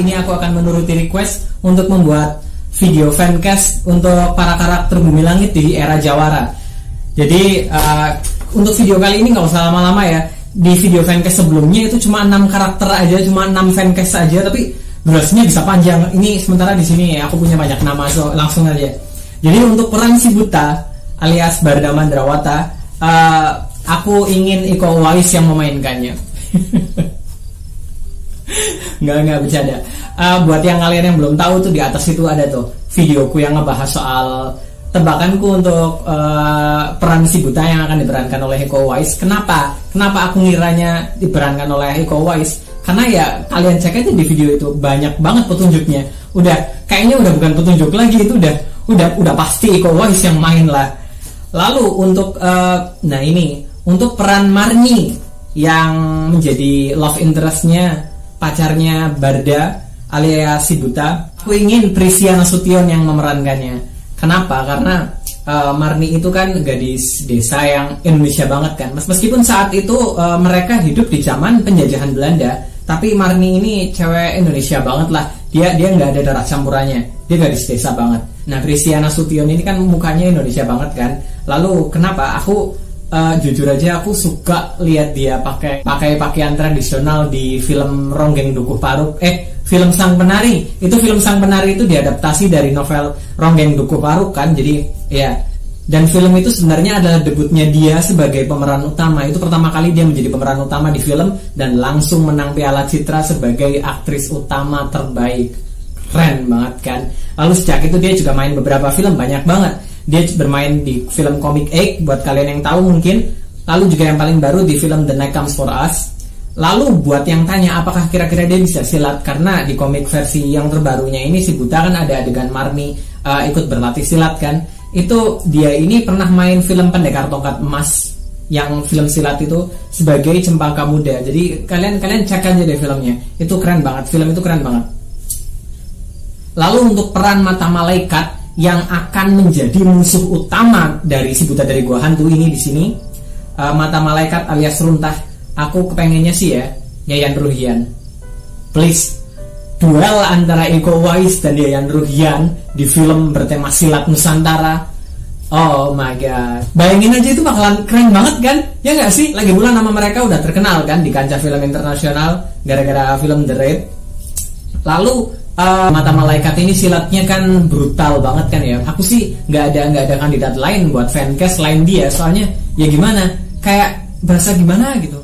ini aku akan menuruti request untuk membuat video fancast untuk para karakter Bumi Langit di era Jawara. Jadi uh, untuk video kali ini nggak usah lama-lama ya. Di video fancast sebelumnya itu cuma enam karakter aja, cuma enam fancast aja, tapi durasinya bisa panjang. Ini sementara di sini aku punya banyak nama, so langsung aja. Jadi untuk peran si buta alias Barda Mandrawata, uh, aku ingin Iko Uwais yang memainkannya. nggak nggak bercanda. Uh, buat yang kalian yang belum tahu tuh di atas itu ada tuh videoku yang ngebahas soal tebakanku untuk uh, peran si buta yang akan diperankan oleh Iko Uwais. Kenapa? Kenapa aku ngiranya diperankan oleh Iko Uwais? Karena ya kalian cek aja di video itu banyak banget petunjuknya. Udah kayaknya udah bukan petunjuk lagi itu udah udah udah pasti Iko Uwais yang main lah. Lalu untuk uh, nah ini untuk peran Marni yang menjadi love interestnya pacarnya Barda alias si buta aku ingin Prisia Nasution yang memerankannya. Kenapa? Karena uh, Marni itu kan gadis desa yang Indonesia banget kan. Meskipun saat itu uh, mereka hidup di zaman penjajahan Belanda tapi Marni ini cewek Indonesia banget lah. Dia dia nggak ada darah campurannya. Dia gadis desa banget. Nah Prisia Nasution ini kan mukanya Indonesia banget kan. Lalu kenapa? Aku uh, jujur aja aku suka lihat dia pakai pakai pakaian tradisional di film Ronggeng Dukuh Paruk. Eh film Sang Penari. Itu film Sang Penari itu diadaptasi dari novel Ronggeng Dukuh Paruk kan? Jadi ya. Dan film itu sebenarnya adalah debutnya dia sebagai pemeran utama. Itu pertama kali dia menjadi pemeran utama di film dan langsung menang Piala Citra sebagai aktris utama terbaik. Keren banget kan? Lalu sejak itu dia juga main beberapa film banyak banget. Dia bermain di film Comic Egg buat kalian yang tahu mungkin. Lalu juga yang paling baru di film The Night Comes For Us. Lalu buat yang tanya apakah kira-kira dia bisa silat karena di komik versi yang terbarunya ini si buta kan ada adegan Marni uh, ikut berlatih silat kan. Itu dia ini pernah main film Pendekar Tongkat Emas yang film silat itu sebagai cempaka muda. Jadi kalian kalian cek aja deh filmnya. Itu keren banget. Film itu keren banget. Lalu untuk peran mata malaikat yang akan menjadi musuh utama dari si buta dari gua hantu ini di sini uh, mata malaikat alias runtah aku kepengennya sih ya Yayan Ruhian please duel antara Iko Uwais dan Yayan Ruhian di film bertema silat Nusantara Oh my god Bayangin aja itu bakalan keren banget kan Ya nggak sih Lagi pula nama mereka udah terkenal kan Di kancah film internasional Gara-gara film The Raid Lalu uh, mata malaikat ini silatnya kan brutal banget kan ya. Aku sih nggak ada nggak ada kandidat lain buat fancast lain dia. Soalnya ya gimana? Kayak berasa gimana gitu.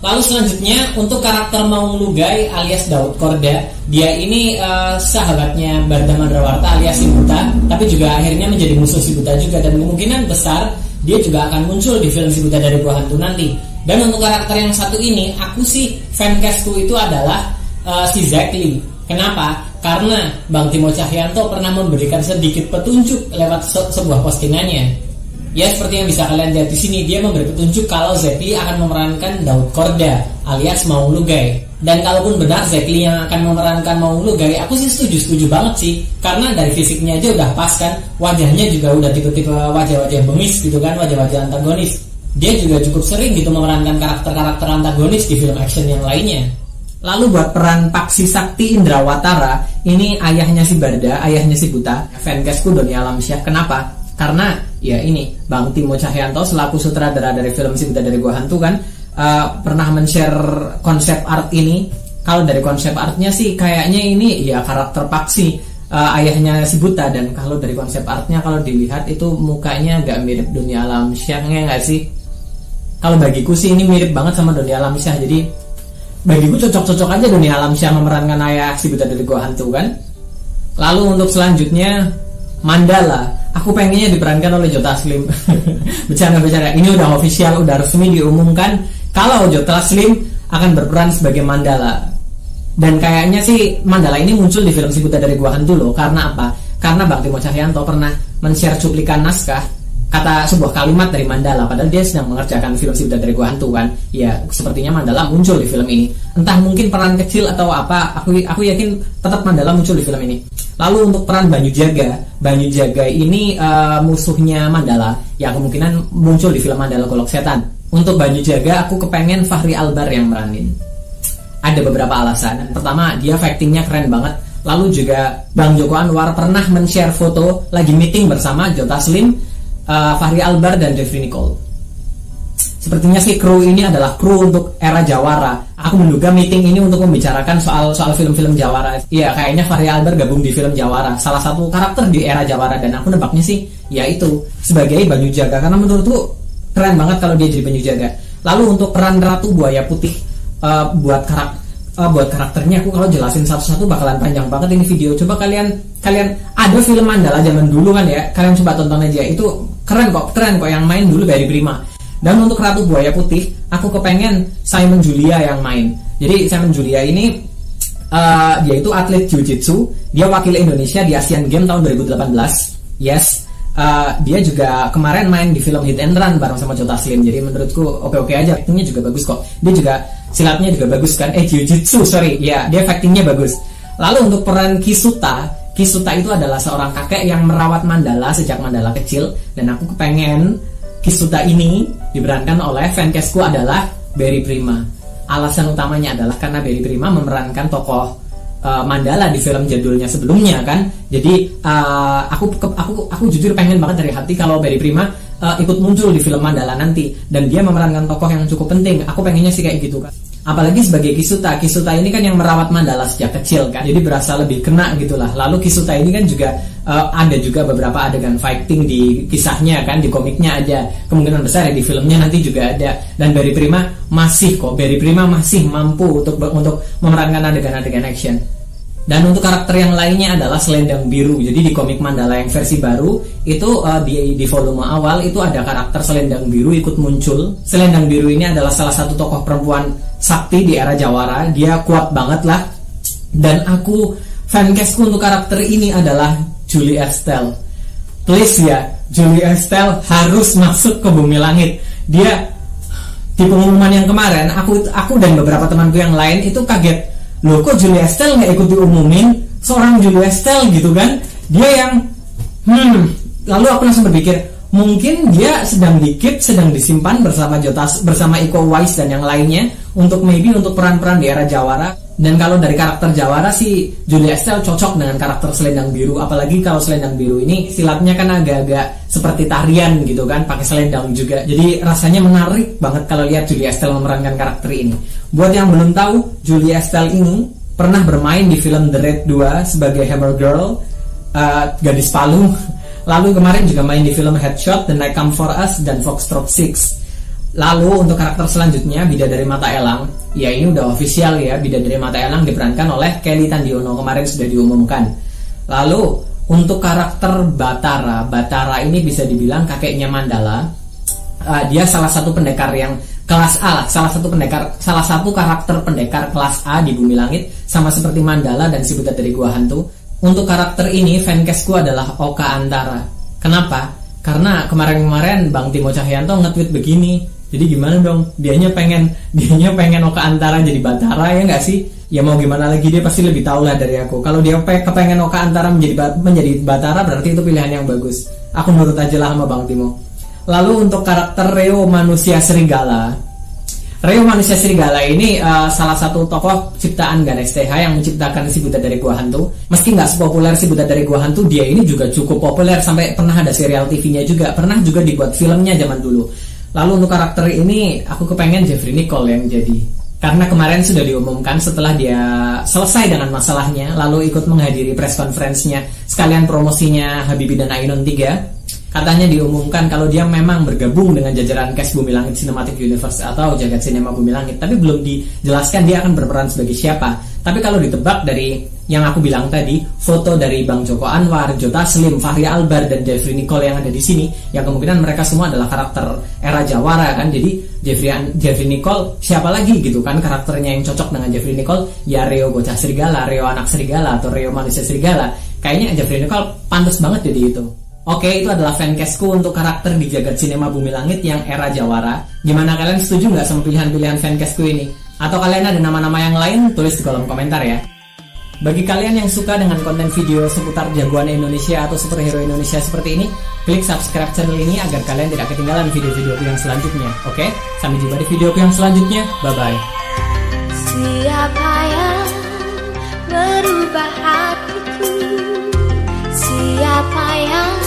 Lalu selanjutnya untuk karakter Maung Lugai alias Daud Korda, dia ini uh, sahabatnya Barda Mandrawarta alias Sibuta, tapi juga akhirnya menjadi musuh Sibuta juga dan kemungkinan besar dia juga akan muncul di film Sibuta dari Buah Hantu nanti. Dan untuk karakter yang satu ini, aku sih fancastku itu adalah uh, si Zack Lee Kenapa? Karena Bang Timo Cahyanto pernah memberikan sedikit petunjuk lewat se sebuah postingannya. Ya seperti yang bisa kalian lihat di sini, dia memberi petunjuk kalau Zekli akan memerankan Daud Korda alias Maung Lugai. Dan kalaupun benar Zekli yang akan memerankan Maung Lugai, aku sih setuju-setuju banget sih. Karena dari fisiknya aja udah pas kan, wajahnya juga udah tipe-tipe wajah-wajah bengis gitu kan, wajah-wajah antagonis. Dia juga cukup sering gitu memerankan karakter-karakter antagonis di film action yang lainnya. Lalu buat peran Paksi Sakti Indrawatara, ini ayahnya si Barda, ayahnya si Buta, fancastku Doni Alamsyah. Kenapa? Karena ya ini Bang Timo Cahyanto selaku sutradara dari film Si Buta dari Gua Hantu kan uh, pernah men-share konsep art ini. Kalau dari konsep artnya sih kayaknya ini ya karakter Paksi uh, ayahnya si Buta dan kalau dari konsep artnya kalau dilihat itu mukanya agak mirip Doni Alamsyah nggak sih? Kalau bagiku sih ini mirip banget sama Doni Alamsyah jadi bagiku cocok-cocok aja dunia alam syah memerankan ayah si buta dari gua hantu kan lalu untuk selanjutnya Mandala aku pengennya diperankan oleh Jota Slim. Bercanda-bercanda. Ini udah official udah resmi diumumkan. Kalau Jota Slim akan berperan sebagai Mandala. Dan kayaknya sih Mandala ini muncul di film si buta dari gua hantu loh. Karena apa? Karena Bang Timo Cahyanto pernah men-share cuplikan naskah kata sebuah kalimat dari Mandala. Padahal dia sedang mengerjakan film si dari gua hantu kan. Ya sepertinya Mandala muncul di film ini. Entah mungkin peran kecil atau apa aku aku yakin tetap Mandala muncul di film ini lalu untuk peran Banyu Jaga Banyu Jaga ini uh, musuhnya Mandala ya kemungkinan muncul di film Mandala Golok Setan untuk Banyu Jaga aku kepengen Fahri Albar yang meranin Ada beberapa alasan. Pertama, dia fightingnya keren banget. Lalu juga Bang Joko Anwar pernah men-share foto lagi meeting bersama Jota Slim, uh, Fahri Albar dan Jeffrey Nicole. Sepertinya sih kru ini adalah kru untuk era Jawara. Aku menduga meeting ini untuk membicarakan soal soal film-film Jawara. Iya, kayaknya Fahri Albar gabung di film Jawara. Salah satu karakter di era Jawara dan aku nebaknya sih ya itu sebagai Banyu Jaga karena menurutku keren banget kalau dia jadi Banyu Jaga. Lalu untuk peran Ratu Buaya Putih uh, buat karakter uh, buat karakternya aku kalau jelasin satu-satu bakalan panjang banget ini video. Coba kalian kalian ada film Mandala zaman dulu kan ya, kalian coba tonton aja. Itu keren kok, keren kok yang main dulu dari Prima. Dan untuk Ratu Buaya Putih, aku kepengen Simon Julia yang main. Jadi Simon Julia ini uh, dia itu atlet jiu-jitsu, dia wakil Indonesia di Asian Games tahun 2018. Yes, uh, dia juga kemarin main di film Hit and Run bareng sama Jota Slim. Jadi menurutku oke-oke aja, actingnya juga bagus kok. Dia juga silatnya juga bagus kan? Eh jiu-jitsu, sorry, ya dia fightingnya bagus. Lalu untuk peran Kisuta, Kisuta itu adalah seorang kakek yang merawat Mandala sejak Mandala kecil dan aku kepengen Kisuta ini diperankan oleh fankesku adalah Berry Prima. Alasan utamanya adalah karena Berry Prima memerankan tokoh uh, Mandala di film jadulnya sebelumnya kan. Jadi uh, aku aku aku jujur pengen banget dari hati kalau Berry Prima uh, ikut muncul di film Mandala nanti dan dia memerankan tokoh yang cukup penting. Aku pengennya sih kayak gitu kan apalagi sebagai Kisuta. Kisuta ini kan yang merawat Mandala sejak kecil kan. Jadi berasa lebih kena gitulah. Lalu Kisuta ini kan juga uh, ada juga beberapa adegan fighting di kisahnya kan di komiknya ada kemungkinan besar ya di filmnya nanti juga ada. Dan Barry Prima masih kok. Barry Prima masih mampu untuk untuk memerankan adegan-adegan action. Dan untuk karakter yang lainnya adalah Selendang Biru. Jadi di komik Mandala yang versi baru itu uh, di di volume awal itu ada karakter Selendang Biru ikut muncul. Selendang Biru ini adalah salah satu tokoh perempuan sakti di era Jawara. Dia kuat banget lah. Dan aku fancastku untuk karakter ini adalah Julie Estelle. Please ya, Julie Estelle harus masuk ke Bumi Langit. Dia di pengumuman yang kemarin, aku aku dan beberapa temanku yang lain itu kaget loh kok Julia Estelle nggak ikut diumumin seorang Julia Estelle gitu kan dia yang hmm lalu aku langsung berpikir mungkin dia sedang dikit sedang disimpan bersama Jotas bersama Iko Uwais dan yang lainnya untuk maybe untuk peran-peran di era Jawara. Dan kalau dari karakter Jawara sih Julia Estelle cocok dengan karakter Selendang Biru. Apalagi kalau Selendang Biru ini silatnya kan agak-agak seperti tarian gitu kan pakai selendang juga. Jadi rasanya menarik banget kalau lihat Julia Estelle memerankan karakter ini. Buat yang belum tahu Julia Estelle ini pernah bermain di film The Red 2 sebagai Hammer Girl uh, gadis Palu lalu kemarin juga main di film Headshot The Night Come For Us dan Foxtrot 6 Lalu untuk karakter selanjutnya Bidadari Mata Elang, ya ini udah official ya Bidadari Mata Elang diperankan oleh Kelly Tandiono kemarin sudah diumumkan. Lalu untuk karakter Batara, Batara ini bisa dibilang kakeknya Mandala. Uh, dia salah satu pendekar yang kelas A lah, salah satu pendekar, salah satu karakter pendekar kelas A di Bumi Langit, sama seperti Mandala dan si Buta dari Gua Hantu. Untuk karakter ini, fancastku adalah Oka Antara. Kenapa? Karena kemarin-kemarin Bang Timo Cahyanto nge-tweet begini, jadi gimana dong? Dianya pengen dianya pengen Oka Antara jadi Batara ya nggak sih? Ya mau gimana lagi dia pasti lebih tahu lah dari aku. Kalau dia kepengen Oka Antara menjadi menjadi Batara berarti itu pilihan yang bagus. Aku nurut aja lah sama Bang Timo. Lalu untuk karakter Reo manusia serigala Reo manusia serigala ini uh, salah satu tokoh ciptaan Ganesh TH yang menciptakan si Buta dari Gua Hantu. Meski nggak sepopuler si Buta dari Gua Hantu, dia ini juga cukup populer. Sampai pernah ada serial TV-nya juga, pernah juga dibuat filmnya zaman dulu. Lalu untuk karakter ini aku kepengen Jeffrey Nicole yang jadi. Karena kemarin sudah diumumkan setelah dia selesai dengan masalahnya lalu ikut menghadiri press conference-nya. Sekalian promosinya Habibie dan Ainun 3 katanya diumumkan kalau dia memang bergabung dengan jajaran Cast Bumi Langit Cinematic Universe atau Jagat Cinema Bumi Langit tapi belum dijelaskan dia akan berperan sebagai siapa tapi kalau ditebak dari yang aku bilang tadi, foto dari Bang Joko Anwar, Jota Slim, Fahri Albar dan Jeffrey Nicole yang ada di sini, yang kemungkinan mereka semua adalah karakter era Jawara kan. Jadi Jeffrey Jeffrey Nicole siapa lagi gitu kan karakternya yang cocok dengan Jeffrey Nicole? Ya Rio bocah serigala, Rio anak serigala atau Rio manusia serigala. Kayaknya Jeffrey Nicole pantas banget jadi itu. Oke, itu adalah fancastku untuk karakter di jagat sinema Bumi Langit yang era Jawara. Gimana kalian setuju nggak sama pilihan-pilihan fancastku ini? Atau kalian ada nama-nama yang lain? Tulis di kolom komentar ya. Bagi kalian yang suka dengan konten video seputar jagoan Indonesia atau superhero Indonesia seperti ini, klik subscribe channel ini agar kalian tidak ketinggalan video-videoku yang selanjutnya. Oke, sampai jumpa di videoku yang selanjutnya. Bye-bye. Siapa yang merubah hatiku Siapa yang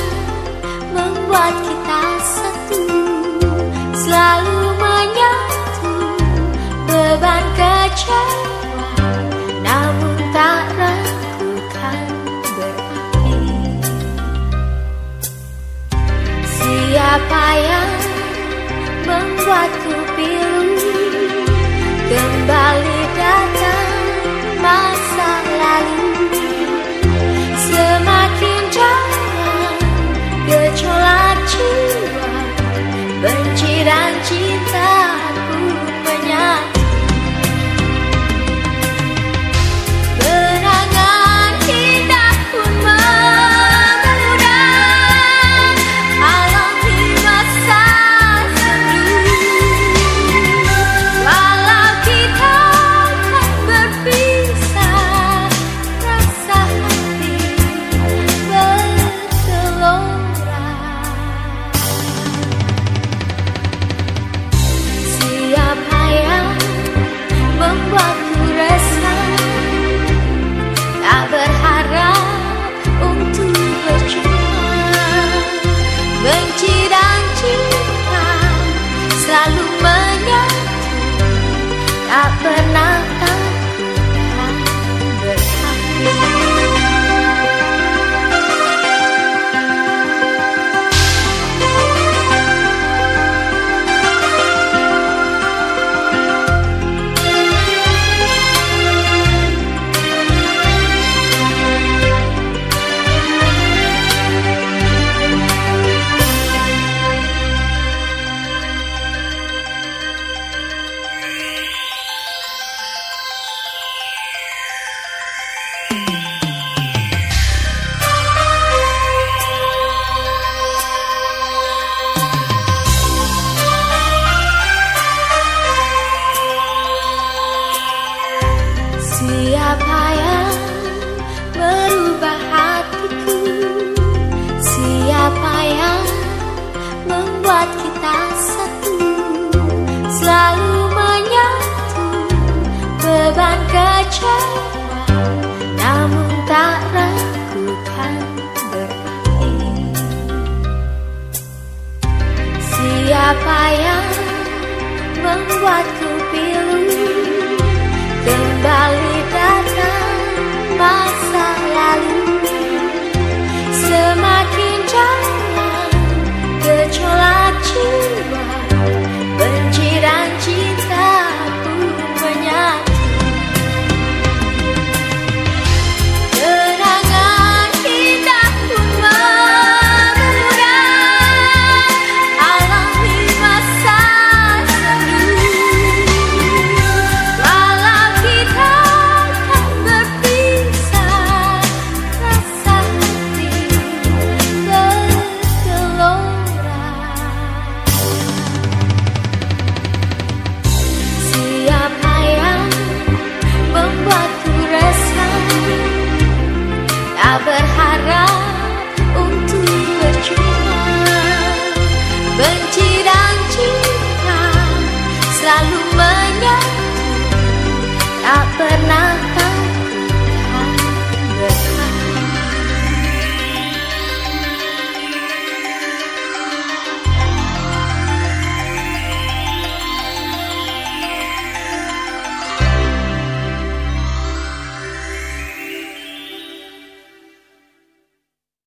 Tak pernah Tak pernah